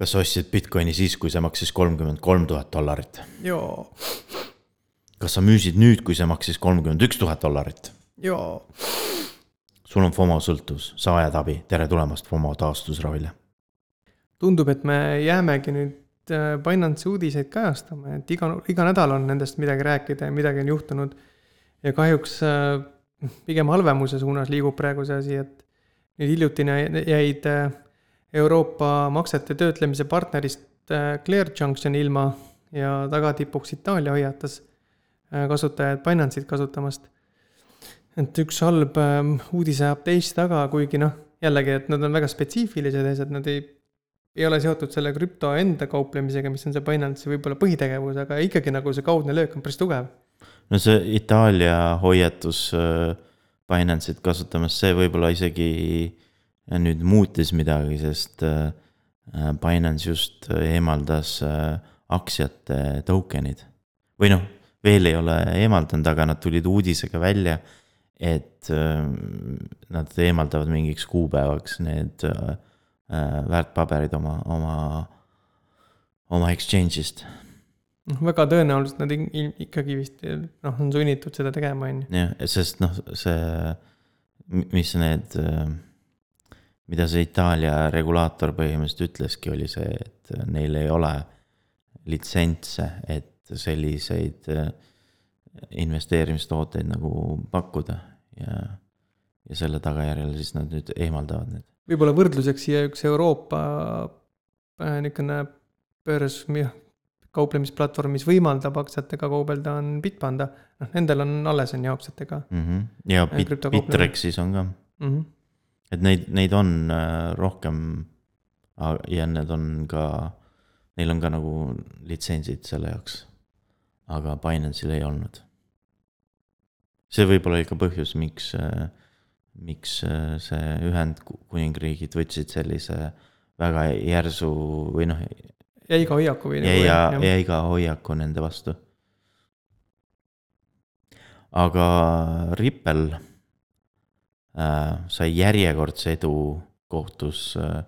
kas sa ostsid Bitcoini siis, kui see maksis kolmkümmend kolm tuhat dollarit? jaa. kas sa müüsid nüüd, kui see maksis kolmkümmend üks tuhat dollarit? jaa. sul on FOMO sõltuvus, sa vajad abi, tere tulemast FOMO taastusravile. tundub, et me jäämegi nüüd äh, Binance'i uudiseid kajastama, et iga, iga nädal on nendest midagi rääkida ja midagi on juhtunud. ja kahjuks äh, pigem halvemuse suunas liigub praegu see asi, et nüüd hiljutine jäid äh, Euroopa maksete töötlemise partnerist äh, Clear Junction ilma ja tagatipuks Itaalia hoiatas äh, kasutajaid Binance'it kasutamast. et üks halb ähm, uudis ajab teist taga, kuigi noh, jällegi, et nad on väga spetsiifilised asjad, nad ei, ei ole seotud selle krüpto enda kauplemisega, mis on see Binance'i võib-olla põhitegevus, aga ikkagi nagu see kaudne löök on päris tugev. no see Itaalia hoiatus äh, Binance'it kasutamas, see võib-olla isegi nüüd muutis midagi, sest äh, Binance just eemaldas äh, aktsiate token'id. või noh, veel ei ole eemaldanud, aga nad tulid uudisega välja, et äh, nad eemaldavad mingiks kuupäevaks need väärtpaberid oma, oma, oma exchange'ist noh, väga tõenäoliselt nad ikkagi vist noh, on sunnitud seda tegema, on ju. jah, sest noh, see, mis need mida see Itaalia regulaator põhimõtteliselt ütleski, oli see, et neil ei ole litsentse, et selliseid äh, investeerimistooteid nagu pakkuda ja, ja selle tagajärjel siis nad nüüd eemaldavad need. võib-olla võrdluseks siia üks Euroopa äh, niisugune börs, kauplemisplatvorm, mis võimaldab aktsiatega kaubelda, on Bitpanda. noh, nendel on alles on ju aktsiatega mm. -hmm. ja Bit, Bitrexis on ka mm. -hmm et neid, neid on äh, rohkem ja need on ka, neil on ka nagu litsentsid selle jaoks. aga Binance'il ei olnud. see võib olla ikka põhjus, miks, äh, miks äh, see Ühendkuningriigid võtsid sellise väga järsu või noh. jäiga hoiaku või. Nagu ja, ja jäiga hoiaku nende vastu. aga Ripple sai järjekordse edu kohtus äh,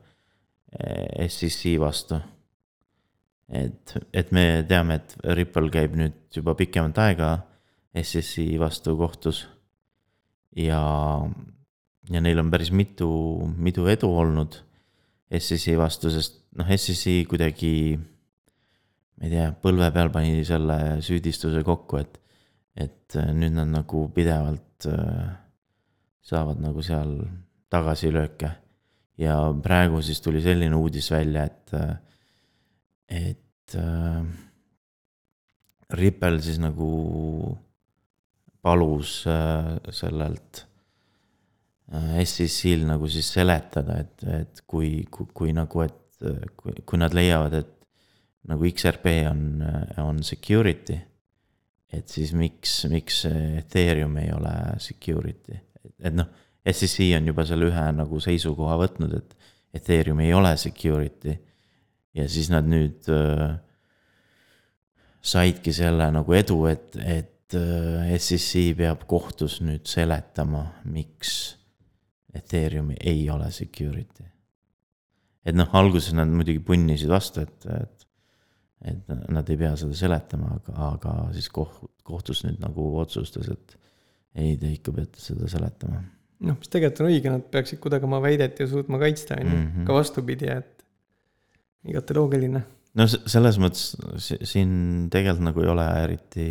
SEC vastu. et, et me teame, et Ripple käib nüüd juba pikemat aega SEC vastu kohtus. ja, ja neil on päris mitu, mitu edu olnud SEC vastu, sest noh, SEC kuidagi, ma ei tea, põlve peal pani selle süüdistuse kokku, et, et nüüd nad nagu pidevalt äh, saavad nagu seal tagasilööke. ja praegu siis tuli selline uudis välja, et, et äh, Ripple siis nagu palus äh, sellelt äh, SEC-l nagu siis seletada, et, et kui, kui, kui nagu, et kui, kui nad leiavad, et nagu XRP on, on security, et siis miks, miks Ethereum ei ole security et noh, SEC on juba selle ühe nagu seisukoha võtnud, et Ethereum ei ole security. ja siis nad nüüd äh, saidki selle nagu edu, et, et äh, SEC peab kohtus nüüd seletama, miks Ethereum ei ole security. et noh, alguses nad muidugi punnisid vastu, et, et, et nad ei pea seda seletama, aga, aga siis koht, kohtus nüüd nagu otsustas, et ei, te ikka peate seda seletama. noh, mis tegelikult on õige, nad peaksid kuidagi oma väidet ju suutma kaitsta, on ju, mhm. ka vastupidi, et igati loogiline. no selles mõttes siin tegelikult nagu ei ole eriti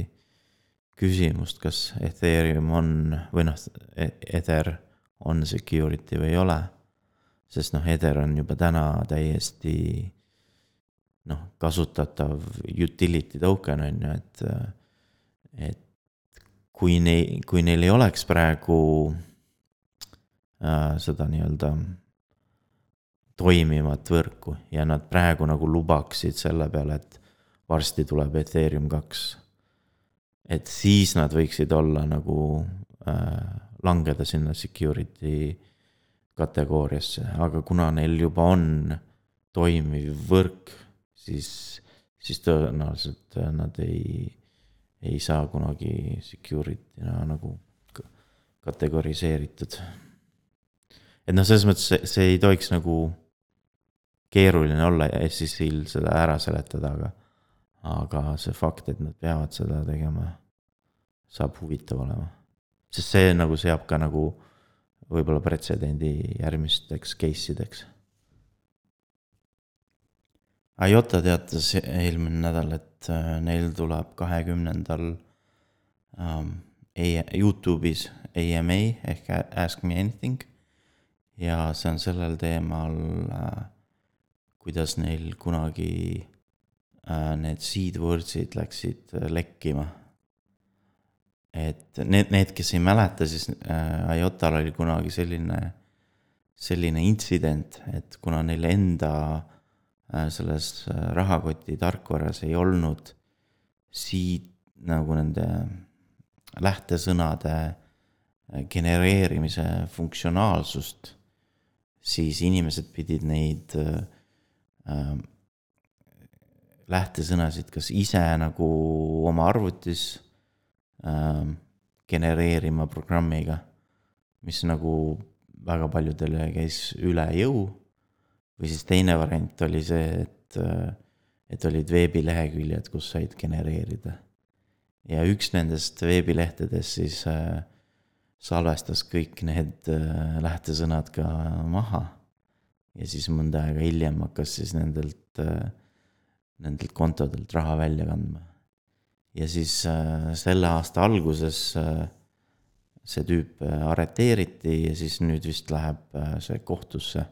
küsimust, kas Ethereum on või noh, e-, Ether on security või ei ole. sest noh, Ether on juba täna täiesti noh, kasutatav utility token on ju, et, et kui neil, kui neil ei oleks praegu äh, seda nii-öelda toimivat võrku ja nad praegu nagu lubaksid selle peale, et varsti tuleb Ethereum kaks. et siis nad võiksid olla nagu äh,, langeda sinna security kategooriasse, aga kuna neil juba on toimiv võrk, siis, siis tõenäoliselt nad ei ei saa kunagi security'na nagu kategoriseeritud. et noh, selles mõttes see, see ei tohiks nagu keeruline olla SEC-l seda ära seletada, aga, aga see fakt, et nad peavad seda tegema, saab huvitav olema. sest see nagu seab ka nagu võib-olla pretsedendi järgmisteks case ideks. IOTA teatas eelmine nädal, et äh, neil tuleb kahekümnendal um, Youtube'is AMA ehk Ask Me Anything. ja see on sellel teemal äh, kuidas neil kunagi äh, need seed words'id läksid äh, lekkima. et need, need, kes ei mäleta, siis äh, IOTA-l oli kunagi selline, selline intsident, et kuna neil enda äh, selles äh, rahakoti tarkvaras ei olnud seed nagu nende lähtesõnade äh, genereerimise funktsionaalsust, siis inimesed pidid neid äh, äh, lähtesõnasid kas ise nagu oma arvutis äh, genereerima programmiga, mis nagu väga paljudele käis üle jõu. Või siis teine variant oli see, et, äh, et olid veebileheküljed, kus said genereerida. ja üks nendest veebilehtedest siis äh, salvestas kõik need äh, lähtesõnad ka maha ja siis mõnda aega hiljem hakkas siis nendelt, äh, nendelt kontodelt raha välja kandma. ja siis selle aasta alguses see tüüp arreteeriti ja siis nüüd vist läheb see kohtusse.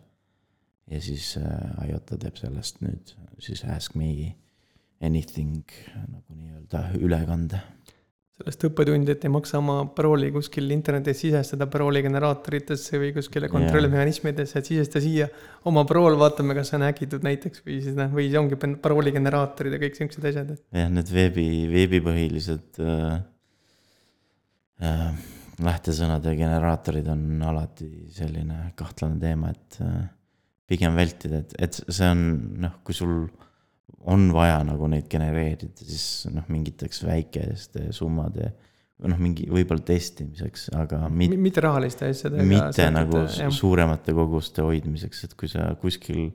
Ja siis IOTA teeb sellest nüüd siis Ask Me Anything nagu nii-öelda ülekande. Sellest õppetundi, et ei maksa oma parooli kuskil internetis sisestada parooli generaatoritesse või kuskile kontrollmehhanismidesse, et sisesta siia oma parool, vaatame, kas see on häkitud näiteks või siis noh, või ongi parooli generaatorid ja kõik siuksed asjad, jah, need veebi, veebipõhilised äh, äh, lähtesõnade generaatorid on alati selline kahtlane teema, et äh, pigem vältida, et, et see on noh, kui sul on vaja nagu neid genereerida, siis noh, mingiteks väikeste summade või noh, mingi võib-olla testimiseks, aga mit, mitte rahaliste asjadega. mitte nagu jah. suuremate koguste hoidmiseks, et kui sa kuskil,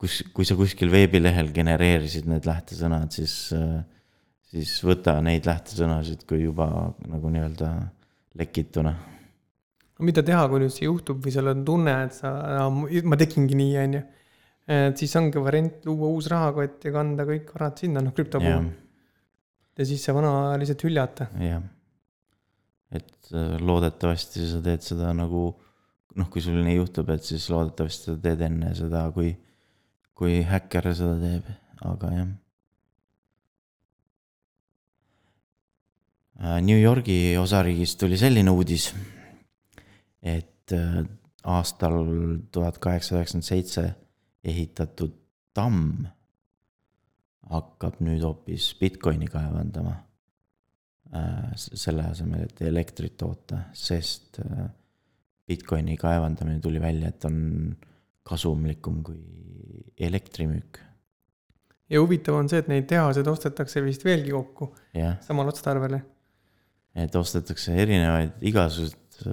kus, kui sa kuskil veebilehel genereerisid need lähtesõnad, siis, siis võta neid lähtesõnasid kui juba nagu nii-öelda lekituna. Mida teha, kui nüüd see juhtub või sul on tunne, et sa, ma tegingi nii, on ju et siis ongi variant luua uus rahakott ja kanda kõik varad sinna, noh krüpto puhul. ja siis see vana lihtsalt hüljata. jah, et äh, loodetavasti sa teed seda nagu noh, kui sul nii juhtub, et siis loodetavasti sa teed enne seda, kui, kui häkker seda teeb, aga jah. Äh, New Yorgi osariigis tuli selline uudis, et äh, aastal tuhat kaheksasada üheksakümmend seitse ehitatud tamm hakkab nüüd hoopis Bitcoini kaevandama. Äh, selle asemel, et elektrit toota, sest äh, Bitcoini kaevandamine tuli välja, et on kasumlikum kui elektrimüük. ja huvitav on see, et neid tehaseid ostetakse vist veelgi kokku yeah. samal otstarbel. et ostetakse erinevaid igasuguseid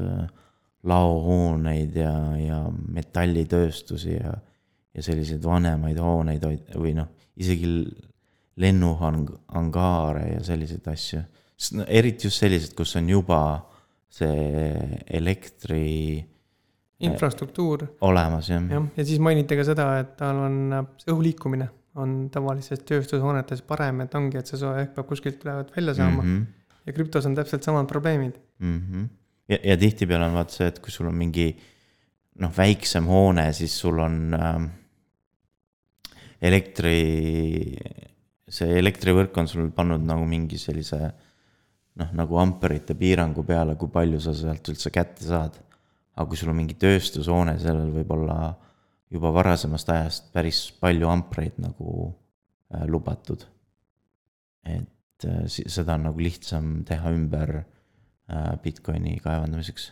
laohooneid ja, ja metallitööstusi ja ja selliseid vanemaid hooneid või noh, isegi lennuhangaare ja selliseid asju. no eriti just sellised, kus on juba see elektri. infrastruktuur. olemas jah. jah, ja siis mainiti ka seda, et tal on see õhu liikumine on tavalistes tööstushoonetes parem, et ongi, et see soe õhk peab kuskilt tulevat välja saama mm. -hmm. ja krüptos on täpselt samad probleemid mm. -hmm. Ja, ja tihtipeale on vaata see, et kui sul on mingi noh, väiksem hoone, siis sul on äh, elektri, see elektrivõrk on sul pannud nagu mingi sellise noh, nagu amperite piirangu peale, kui palju sa sealt üldse kätte saad. aga kui sul on mingi tööstushoone, sellel võib olla juba varasemast ajast päris palju ampreid nagu äh, lubatud. et äh, seda on nagu lihtsam teha ümber Bitcoini kaevandamiseks.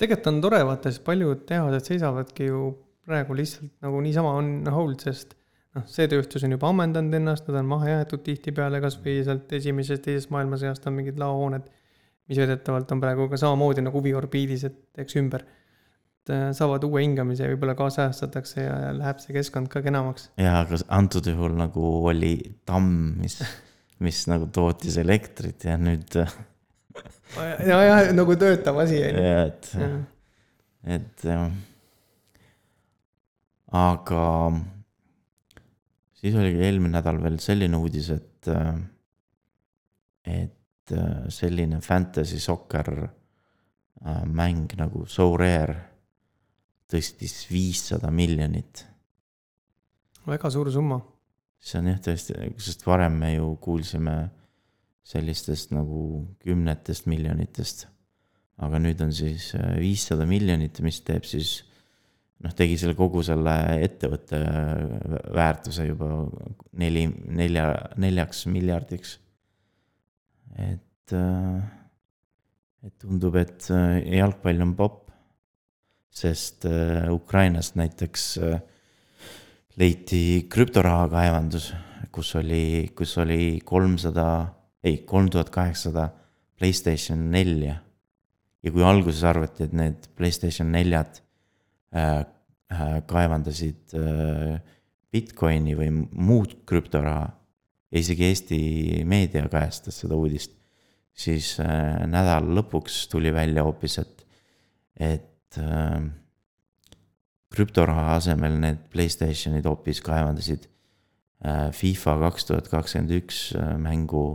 tegelikult on tore vaata, sest paljud tehased seisavadki ju praegu lihtsalt nagu niisama on hold, sest noh, see tööstus on juba ammendanud ennast, nad on maha jäetud tihtipeale, kasvõi sealt esimesest, teisest maailmasõjast on mingid laohooned, mis väidetavalt on praegu ka samamoodi nagu huviorbiidis, et teeks ümber. äh, saavad uue hingamise ja võib-olla kaasajastatakse ja, läheb see keskkond ka kenamaks. ja aga antud juhul nagu oli tamm, mis, mis nagu tootis elektrit ja nüüd, ja, ja nagu töötav asi on ju. et, et jah. aga siis oli eelmine nädal veel selline uudis, et, et selline fantasy soccer äh, mäng nagu So Rare tõstis viissada miljonit väga suur summa. see on jah tõesti, sest varem me ju kuulsime sellistest nagu kümnetest miljonitest. aga nüüd on siis äh, viissada miljonit, mis teeb siis noh, tegi selle kogu selle ettevõtte vä- väärtuse juba neli, nelja, neljaks miljardiks. et, et tundub, et äh, jalgpall on popp. sest äh, Ukrainast näiteks äh, leiti krüptoraha kaevandus, kus oli, kus oli kolmsada, ei, kolm tuhat kaheksasada Playstation nelja. ja kui alguses arvati, et need Playstation neljad äh, äh, kaevandasid äh, Bitcoini või muud krüptoraha ja isegi Eesti meedia kajastas seda uudist, siis äh, nädala lõpuks tuli välja hoopis, et, et äh, krüptoraha asemel need Playstationid hoopis kaevandasid äh, FIFA kaks tuhat kakskümmend üks äh, mängu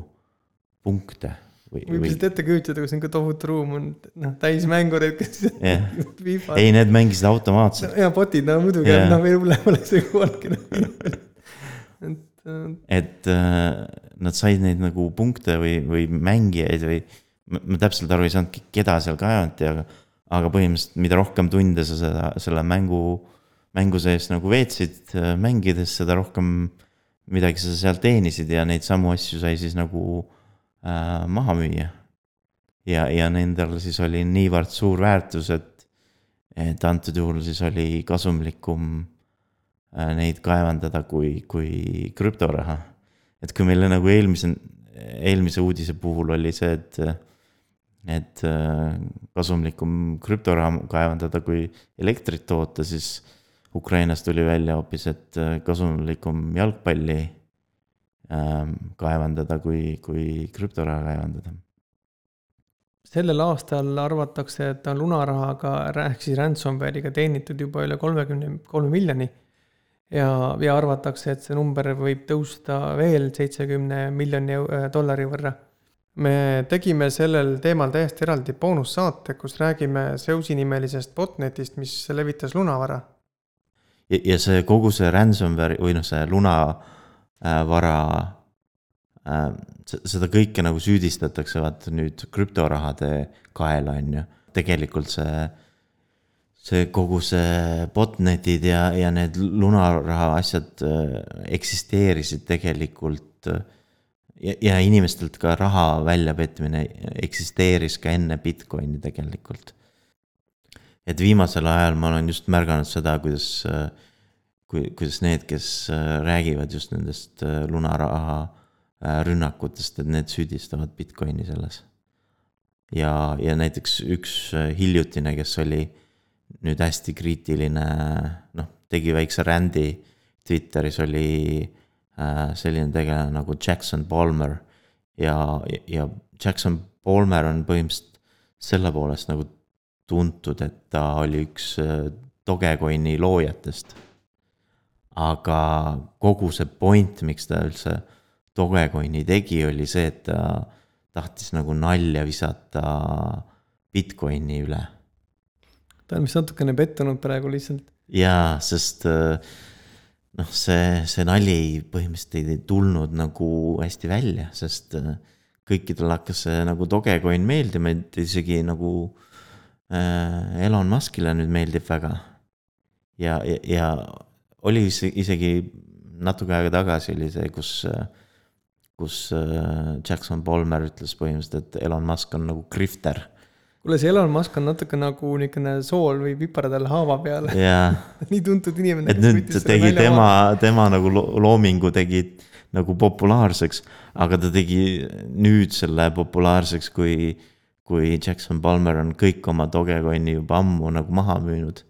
punkte või, võib või lihtsalt ette kujutada, kus niisugune tohutu ruum on noh, täis mängureid, kes FIFA. ei, need mängisid automaatselt, ja bot'id, no muidugi Jaa. yeah., noh veel hullem oleks see kuulnudki. et äh, et äh, nad said neid nagu punkte või, või mängijaid või ma, täpselt aru ei saanud, keda seal kaevati, aga, aga põhimõtteliselt mida rohkem tunde sa seda, selle mängu, mängu sees nagu veetsid äh, mängides, seda rohkem midagi sa seal teenisid ja neid samu asju sai siis nagu maha müüa. ja, ja nendel siis oli niivõrd suur väärtus, et, et antud juhul siis oli kasumlikum äh, neid kaevandada kui, kui krüptoraha. et kui meile nagu eelmise, eelmise uudise puhul oli see, et, et äh, kasumlikum krüptoraha kaevandada kui elektrit toota, siis Ukrainas tuli välja hoopis, et äh, kasumlikum jalgpalli kaevandada kui, kui krüptoraha kaevandada. sellel aastal arvatakse, et on lunarahaga ehk siis ransomware'iga teenitud juba üle kolmekümne kolme miljoni. ja, ja arvatakse, et see number võib tõusta veel seitsekümne miljoni äh, dollari võrra. me tegime sellel teemal täiesti eraldi boonussaate, kus räägime Zeusi nimelisest botnetist, mis levitas lunavara. ja, ja see kogu see ransomware või noh, see lunavara äh,, seda kõike nagu süüdistatakse vaata nüüd krüptorahade kaela, on ju. tegelikult see, see kogu see botnetid ja, ja need lunaraha asjad äh, eksisteerisid tegelikult äh, ja, ja inimestelt ka raha väljapetmine eksisteeris ka enne Bitcoini tegelikult et viimasel ajal ma olen just märganud seda, kuidas, kui, kuidas need, kes äh, räägivad just nendest äh, lunaraha äh, rünnakutest, et need süüdistavad Bitcoini selles. ja, ja näiteks üks hiljutine, kes oli nüüd hästi kriitiline, noh, tegi väikse rändi Twitteris oli selline tegelane nagu Jackson Palmer ja, ja Jackson Palmer on põhimõtteliselt selle poolest nagu tuntud, et ta oli üks Dogecoini loojatest. Aga kogu see point, miks ta üldse Dogecoini tegi, oli see, et ta tahtis nagu nalja visata Bitcoini üle. ta on vist natukene pettunud praegu lihtsalt. jaa, sest äh, noh, see, see nali põhimõtteliselt ei tulnud nagu hästi välja, sest äh, kõikidel hakkas see nagu Dogecoin meeldima, et isegi nagu äh, Elon Muskile nüüd meeldib väga. ja, ja, ja oli ise- isegi natuke aega tagasi oli see, kus, kus äh, Jackson Palmer ütles põhimõtteliselt, et Elon Musk on nagu grifter kuule, see Elon Musk on natuke nagu niisugune sool või pipardal haava peal. ja nii tuntud inimene. et nüüd tegi tema, tema nagu lo- loomingu tegi nagu populaarseks, aga ta tegi nüüd selle populaarseks kui, kui Jackson Palmer on kõik oma Dogecoini juba ammu nagu maha müünud.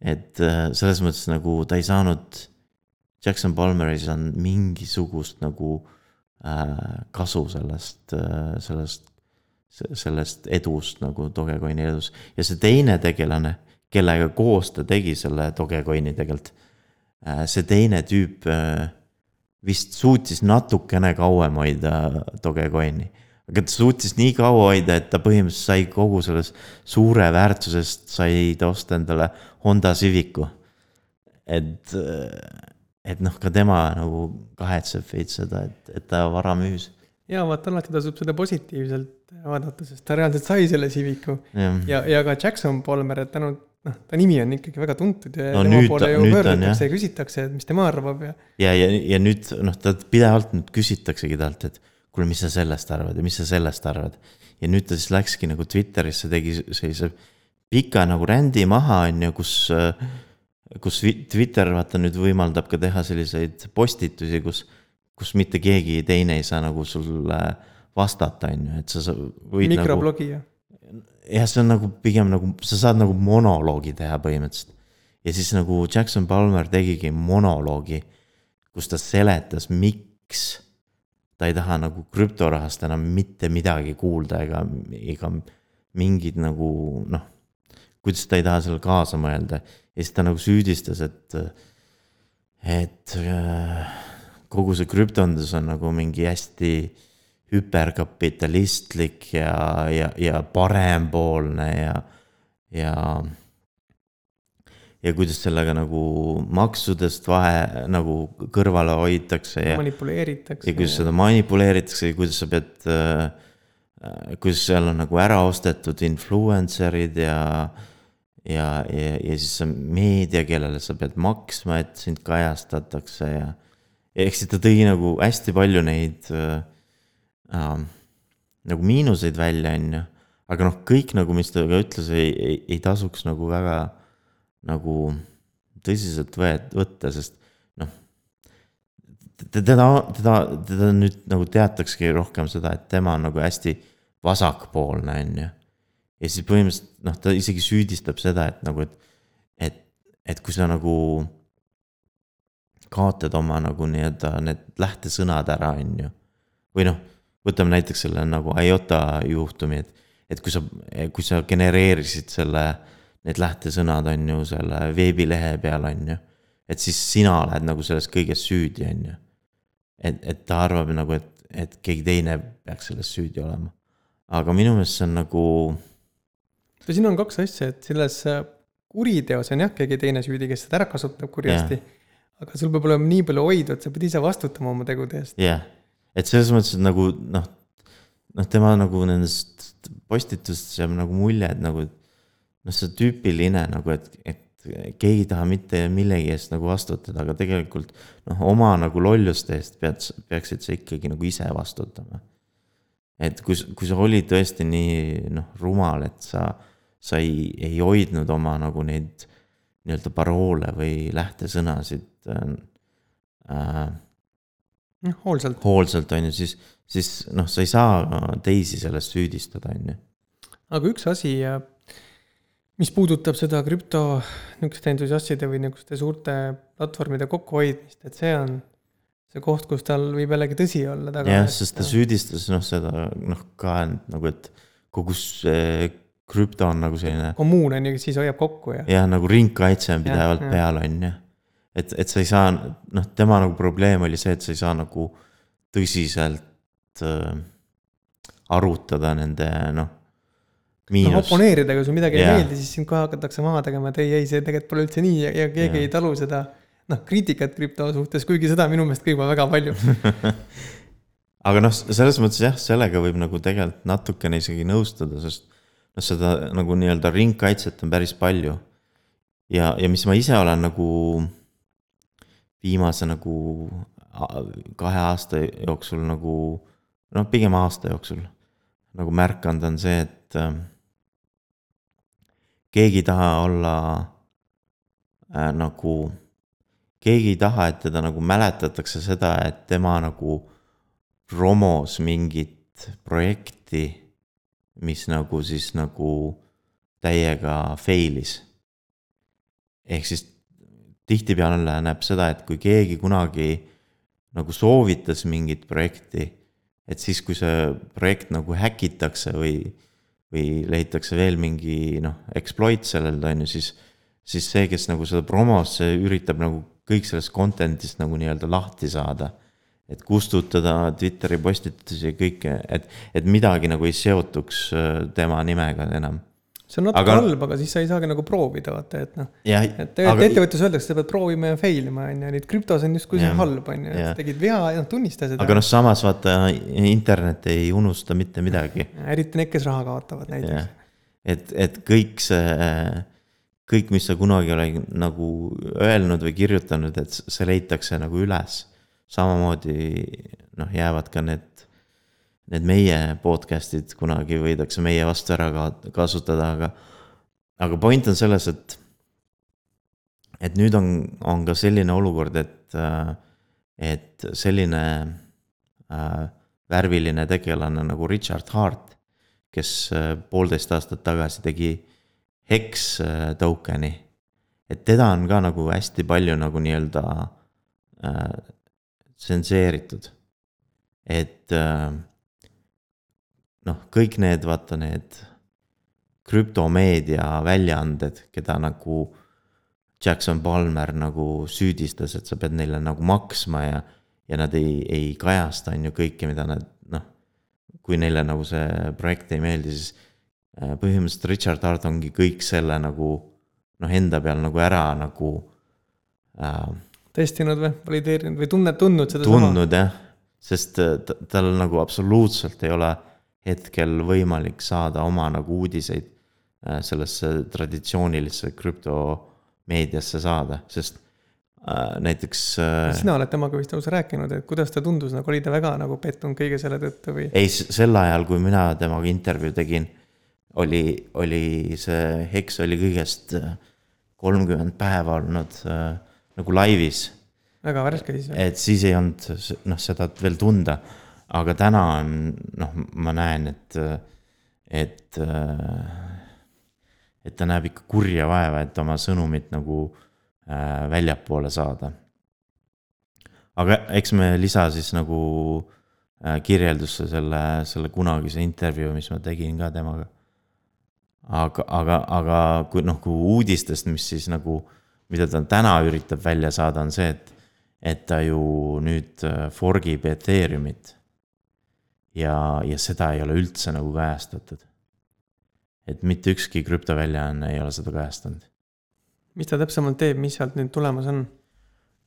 Et äh, selles mõttes nagu ta ei saanud, Jackson Palmer ei saanud mingisugust nagu äh, kasu sellest äh,, sellest, sellest edust nagu Dogecoini edus. ja see teine tegelane, kellega koos ta tegi selle Dogecoini tegelikult äh,, see teine tüüp äh, vist suutis natukene kauem hoida Dogecoini aga ta suutis nii kaua hoida, et ta põhimõtteliselt sai kogu sellest suure väärtusest, sai ta osta endale Honda Civicu. et, et noh, ka tema nagu kahetseb veits seda, et, et ta vara müüs. ja vaata, alati tasub seda positiivselt vaadata, sest ta reaalselt sai selle Civicu ja, ja, ja ka Jackson Polmer, et tänu noh, ta nimi on ikkagi väga tuntud ja No tema poole ju pöördutakse ja küsitakse, et mis tema arvab ja ja, ja, ja nüüd noh, ta pidevalt nüüd küsitaksegi talt, et kuule, mis sa sellest arvad ja mis sa sellest arvad. ja nüüd ta siis läkski nagu Twitterisse, tegi sellise pika nagu rändi maha, on ju, kus, kus Twitter vaata nüüd võimaldab ka teha selliseid postitusi, kus, kus mitte keegi teine ei saa nagu sulle vastata, on ju, et sa võid nagu mikroblogija. jah, see on nagu pigem nagu, sa saad nagu monoloogi teha põhimõtteliselt. ja siis nagu Jackson Palmer tegigi monoloogi, kus ta seletas, miks ta ei taha nagu krüptorahast enam mitte midagi kuulda ega, ega mingid nagu noh, kuidas ta ei taha seal kaasa mõelda. ja siis ta nagu süüdistas, et, et äh, kogu see krüptondus on nagu mingi hästi hüperkapitalistlik ja, ja, ja parempoolne ja, ja. Ja kuidas sellega nagu maksudest vahe nagu kõrvale hoitakse ja, manipuleeritakse. ja kuidas seda manipuleeritakse ja kuidas sa pead äh,. kuidas seal on nagu ära ostetud influencer'id ja, ja, ja, ja siis see meedia, kellele sa pead maksma, et sind kajastatakse ja. ehk siis ta tõi nagu hästi palju neid äh, äh, nagu miinuseid välja, on ju. aga noh, kõik nagu, mis ta ka ütles, ei, ei, ei tasuks nagu väga nagu tõsiselt võet-, võtta, sest noh. teda, teda, teda nüüd nagu teatakski rohkem seda, et tema on nagu hästi vasakpoolne, on ju. ja siis põhimõtteliselt noh, ta isegi süüdistab seda, et nagu, et, et, et kui sa nagu kaotad oma nagu nii-öelda need lähtesõnad ära, on ju. või noh, võtame näiteks selle nagu IOTA juhtumi, et, et kui sa, kui sa genereerisid selle, need lähtesõnad on ju selle veebilehe peal, on ju. et siis sina oled nagu selles kõiges süüdi, on ju. et, et ta arvab nagu, et, et keegi teine peaks selles süüdi olema. aga minu meelest see on nagu, no siin on kaks asja, et selles äh, kuriteos on jah, keegi teine süüdi, kes seda ära kasutab kurjasti. aga sul peab olema nii palju hoidu, et sa pead ise vastutama oma tegude eest. jah yeah., et selles mõttes, et nagu noh, noh, tema nagu nendest postitustest jääb nagu mulje, et nagu noh, see tüüpiline nagu, et, et keegi ei taha mitte millegi eest nagu vastutada, aga tegelikult noh, oma nagu lolluste eest pead, peaksid sa ikkagi nagu ise vastutama. et kui, kui sa olid tõesti nii noh, rumal, et sa, sa ei, ei hoidnud oma nagu neid nii-öelda paroole või lähtesõnasid äh, äh, noh, hoolsalt. hoolsalt, on ju, siis, siis noh, sa ei saa teisi sellest süüdistada, on ju. aga üks asi, mis puudutab seda krüpto niisuguste entusiastide või niisuguste suurte platvormide kokkuhoidmist, et see on see koht, kus tal võib jällegi tõsi olla taga. jah, sest ta süüdistas noh, seda noh, ka nagu, et kogu see krüpto on nagu selline. kommuun on ju, siis hoiab kokku ja. jah, nagu ringkaitse on pidevalt ja, peal, on ju. et, et sa ei saa, noh, tema nagu probleem oli see, et sa ei saa nagu tõsiselt äh, arutada nende noh noh, oponeerida, kui sulle midagi yeah. ei meeldi, siis sind kohe hakatakse maha tegema, et ei, ei, see tegelikult pole üldse nii ja, ja keegi yeah. ei talu seda noh, kriitikat krüpto suhtes, kuigi seda minu meelest juba väga palju aga noh, selles mõttes jah, sellega võib nagu tegelikult natukene isegi nõustuda, sest noh, seda nagu nii-öelda ringkaitset on päris palju. ja, ja mis ma ise olen nagu viimase nagu kahe aasta jooksul nagu noh, pigem aasta jooksul nagu märkanud, on see, et äh, keegi ei taha olla äh, nagu, keegi ei taha, et teda nagu mäletatakse seda, et tema nagu promos mingit projekti mis nagu siis nagu täiega fail'is. ehk siis tihtipeale näeb seda, et kui keegi kunagi nagu soovitas mingit projekti, et siis, kui see projekt nagu häkitakse või, või leitakse veel mingi noh, exploit sellel, on ju, siis, siis see, kes nagu seda promos, see üritab nagu kõik sellest content'ist nagu nii-öelda lahti saada et kustutada Twitteri postitusi ja kõike, et, et midagi nagu ei seotuks äh, tema nimega enam. See on natuke aga... halb, aga siis sa ei saagi nagu proovida, vaata, et noh. et tegelikult aga... ettevõttes öeldakse, sa pead proovima ja fail ima, on ju, nüüd krüptos on justkui see halb, on ju, et tegid vea ja noh, tunnista seda. aga noh, samas vaata, internet ei unusta mitte midagi. eriti need, kes raha kaotavad näiteks. et, et kõik see kõik, mis sa kunagi oled nagu öelnud või kirjutanud, et see leitakse nagu üles samamoodi noh, jäävad ka need, need meie podcast'id kunagi võidakse meie vastu ära ka kasutada, aga. aga point on selles, et, et nüüd on, on ka selline olukord, et, et selline äh, värviline tegelane nagu Richard Hart, kes äh, poolteist aastat tagasi tegi Hex äh, token'i. et teda on ka nagu hästi palju nagu nii-öelda äh, tsenseeritud. et äh, noh, kõik need, vaata need krüptomeedia väljaanded, keda nagu Jackson Palmer nagu süüdistas, et sa pead neile nagu maksma ja, ja nad ei, ei kajasta, on ju, kõike, mida nad noh, kui neile nagu see projekt ei meeldi, siis äh, põhimõtteliselt Richard Hart ongi kõik selle nagu noh, enda peal nagu ära nagu äh, testinud või valideerinud või tunne, tundnud seda tundnud jah, sest äh, tal nagu absoluutselt ei ole hetkel võimalik saada oma nagu uudiseid äh, sellesse traditsioonilisse krüptomeediasse saada, sest äh, näiteks äh,. sina oled temaga vist ausalt rääkinud, et kuidas ta tundus, nagu oli ta väga nagu pettunud kõige selle tõttu või? ei, sel ajal, kui mina temaga intervjuu tegin, oli, oli see Hex oli kõigest kolmkümmend päeva olnud äh, nagu laivis. väga värske siis. et siis ei olnud noh, seda veel tunda. Aga täna on noh, ma näen, et, et, et ta näeb ikka kurja vaeva, et oma sõnumit nagu äh, väljapoole saada. aga eks me lisa siis nagu äh, kirjeldusse selle, selle kunagise intervjuu, mis ma tegin ka temaga. aga, aga, aga kui noh, kui uudistest, mis siis nagu mida ta täna üritab välja saada, on see, et, et ta ju nüüd äh, forgib Ethereumit. Ja, ja seda ei ole üldse nagu kajastatud. et mitte ükski krüptoväljaanne ei ole seda kajastanud. mis ta täpsemalt teeb, mis sealt nüüd tulemas on?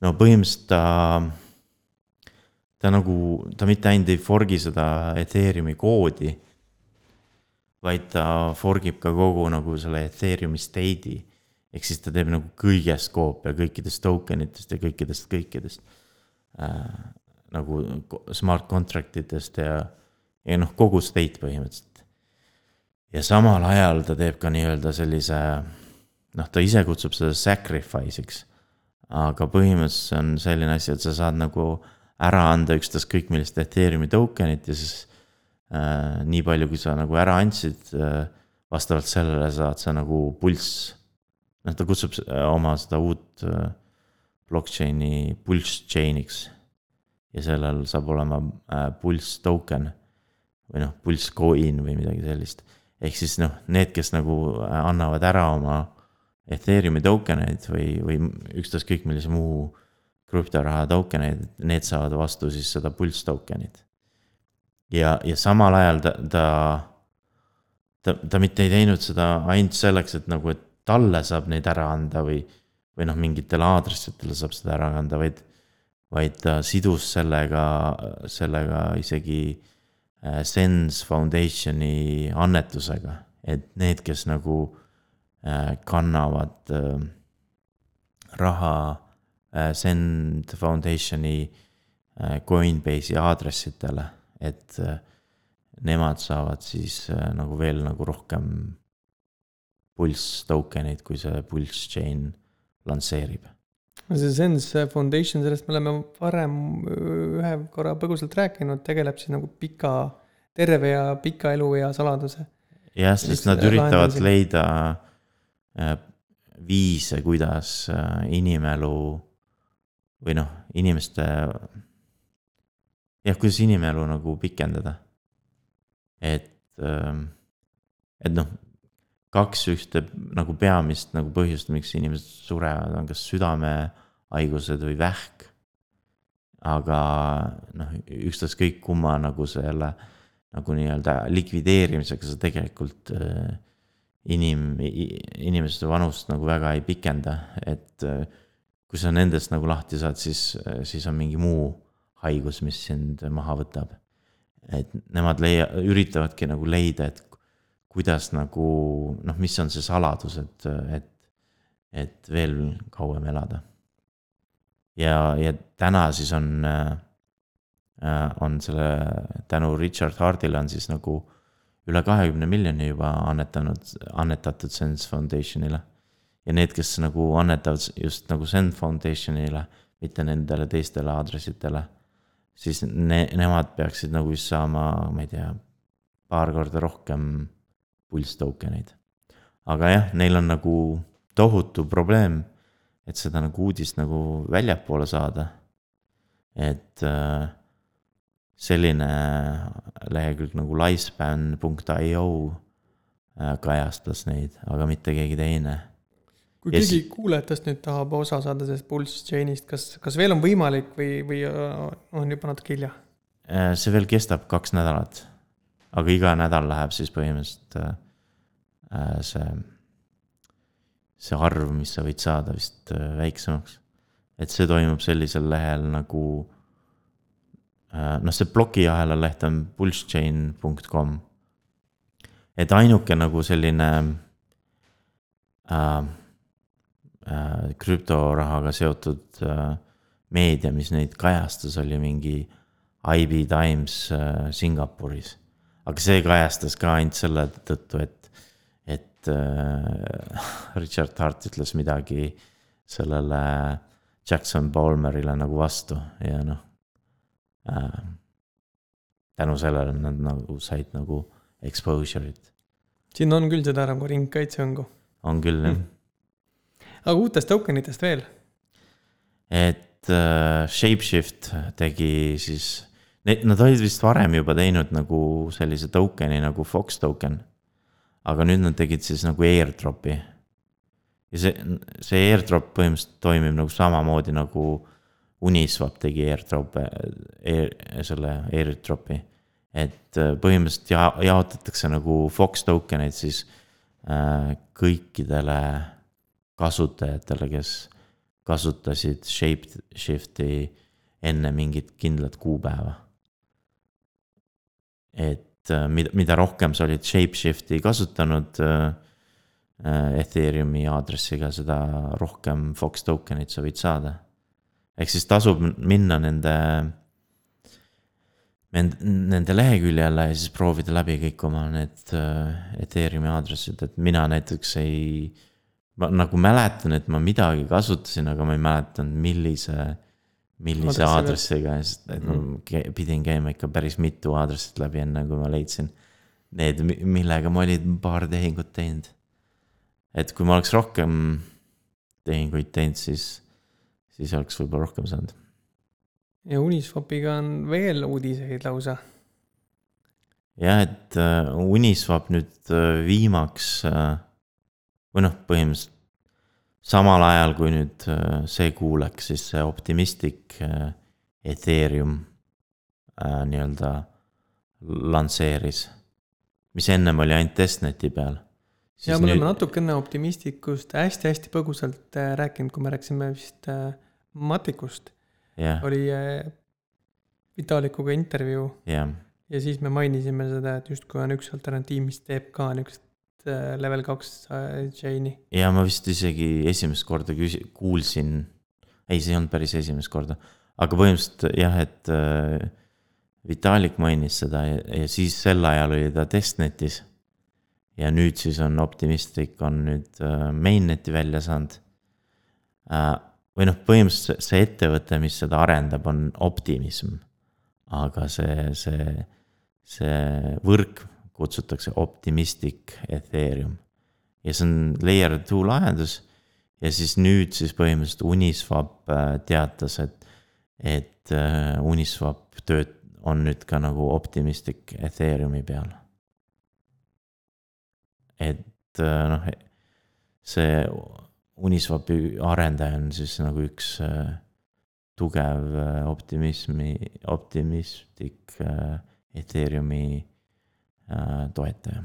no põhimõtteliselt ta, ta nagu, ta mitte ainult ei forgi seda Ethereumi koodi, vaid ta forgib ka kogu nagu selle Ethereumi state'i ehk siis ta teeb nagu kõigest koopia kõikidest token itest ja kõikidest, kõikidest äh,. Nagu smart contract itest ja, ja noh, kogu state põhimõtteliselt. ja samal ajal ta teeb ka nii-öelda sellise, noh, ta ise kutsub seda sacrifice'iks. aga põhimõtteliselt see on selline asi, et sa saad nagu ära anda ükstaskõik millist Ethereumi token'it ja siis äh, nii palju, kui sa nagu ära andsid äh,, vastavalt sellele saad sa nagu pulss noh, ta kutsub äh, oma seda uut äh, blockchain'i pulse chain'iks. Ja sellel saab olema äh, pulse token või noh, pulse coin või midagi sellist. ehk siis noh, need, kes nagu annavad ära oma Ethereumi token eid või, või ükstaskõik millise muu krüptoraha token eid, need saavad vastu siis seda pulse token'it. ja, ja samal ajal ta, ta, ta, ta mitte ei teinud seda ainult selleks, et nagu, et talle saab neid ära anda või, või noh, mingitele aadressidele saab seda ära anda, vaid, vaid ta sidus sellega, sellega isegi äh, Sens Foundationi annetusega, et need, kes nagu äh, kannavad äh, raha Send Foundationi Coinbase'i aadressidele, et nemad saavad siis nagu veel nagu rohkem pulss token'id, kui see pulss chain lansseerib. See Sense Foundation, sellest me oleme varem ühe korra põgusalt rääkinud, tegeleb siis nagu pika terve ja pika eluea saladuse. jah, sest nad üritavad lahendada? leida viise, kuidas inimelu või noh, inimeste, jah, kuidas inimelu nagu pikendada. et, et noh, kaks ühte nagu peamist nagu põhjust, miks inimesed surevad, on kas südamehaigused või vähk. aga noh, ükstaskõik kumma nagu selle nagu nii-öelda likvideerimisega sa tegelikult äh, inim-, inimeste vanust nagu väga ei pikenda, et äh, kui sa nendest nagu lahti saad, siis, siis on mingi muu haigus, mis sind maha võtab. et nemad leia-, üritavadki nagu leida, et kuidas nagu noh, mis on see saladus, et, et, et veel kauem elada. ja, ja täna siis on äh, on selle, tänu Richard Hardile on siis nagu üle kahekümne miljoni juba annetanud, annetatud Sense Foundationile. ja need, kes nagu annetavad just nagu Send Foundationile, mitte nendele teistele aadressitele, siis ne-, nemad peaksid nagu just saama, ma ei tea, paar korda rohkem pulss token eid. aga jah, neil on nagu tohutu probleem, et seda nagu uudist nagu väljapoole saada. et äh, selline lehekülg nagu lifespan.io äh, kajastas neid, aga mitte keegi teine. kui Ja keegi kuulajatest nüüd tahab osa saada sellest Pulse Chain'ist, kas, kas veel on võimalik või, või äh, on juba natuke hilja? Äh, see veel kestab kaks nädalat. Aga iga nädal läheb siis põhimõtteliselt äh, äh, see, see arv, mis sa võid saada vist äh, väiksemaks. et see toimub sellisel lehel nagu äh, noh, see plokiahela leht on pulsechain.com. et ainuke nagu selline äh, äh, krüptorahaga seotud äh, meedia, mis neid kajastas, oli mingi IB Times äh, Singapuris. Aga see kajastas ka ainult selle tõttu, et, et äh, Richard Hart ütles midagi sellele Jackson Palmerile nagu vastu ja noh äh,. tänu sellele nad nagu said nagu exposure'it, siin on küll seda nagu ringkaitsehõngu. on küll jah. aga uutest token itest veel? et äh, Shapeshift tegi siis, nad olid vist varem juba teinud nagu sellise token'i nagu Fox token. aga nüüd nad tegid siis nagu airdrop'i. ja see, see airdrop põhimõtteliselt toimib nagu samamoodi nagu Uniswap tegi airdrop'e air,, selle airdrop'i. et äh, põhimõtteliselt ja, jaotatakse nagu Fox token eid siis äh, kõikidele kasutajatele, kes kasutasid Shapeshifti enne mingit kindlat kuupäeva. Et äh, mida, mida rohkem sa olid Shapeshifti kasutanud äh, äh, Ethereumi aadressiga, seda rohkem Fox token'it sa võid saada. ehk siis tasub minna nende, nende leheküljele ja siis proovida läbi kõik oma need Ethereumi aadressid, et mina näiteks ei ma nagu mäletan, et ma midagi kasutasin, aga ma ei mäletanud, millise, millise Aadressi aadressiga, sest et ma ke- pidin käima ikka päris mitu aadressit läbi, enne kui ma leidsin need, millega ma olin paar tehingut teinud. et kui ma oleks rohkem tehinguid teinud, siis, siis oleks võib-olla rohkem saanud. ja Uniswapiga on veel uudiseid lausa. jah, et äh, Uniswap nüüd äh, viimaks äh, või noh, põhimõtteliselt samal ajal, kui nüüd äh, see kuuleks, siis see optimistic äh, Ethereum äh, nii-öelda lansseeris, mis ennem oli ainult testneti peal. ja me oleme natukene optimistikust hästi-hästi põgusalt rääkinud, kui me rääkisime vist Matikust, jah, oli Vitalikuga intervjuu. Jah, ja siis me mainisime seda, et justkui on üks alternatiiv, mis teeb ka niisugust level kaks äh, chain'i. ja ma vist isegi esimest korda küsi-, kuulsin, ei, see ei olnud päris esimest korda, aga põhimõtteliselt jah, et äh, Vitalik mainis seda ja, ja siis sel ajal oli ta testnetis. ja nüüd siis on Optimistic on nüüd äh, mainnet'i välja saanud äh,. või noh, põhimõtteliselt see ettevõte, mis seda arendab, on Optimism. aga see, see see võrk kutsutakse Optimistic Ethereum. ja see on layer two lahendus ja siis nüüd siis põhimõtteliselt Uniswap äh, teatas, et, et äh, Uniswap tööt-, on nüüd ka nagu Optimistic Ethereumi peal. et äh, noh, see Uniswapi arendaja on siis nagu üks tugev optimismi, optimistic Ethereumi toetaja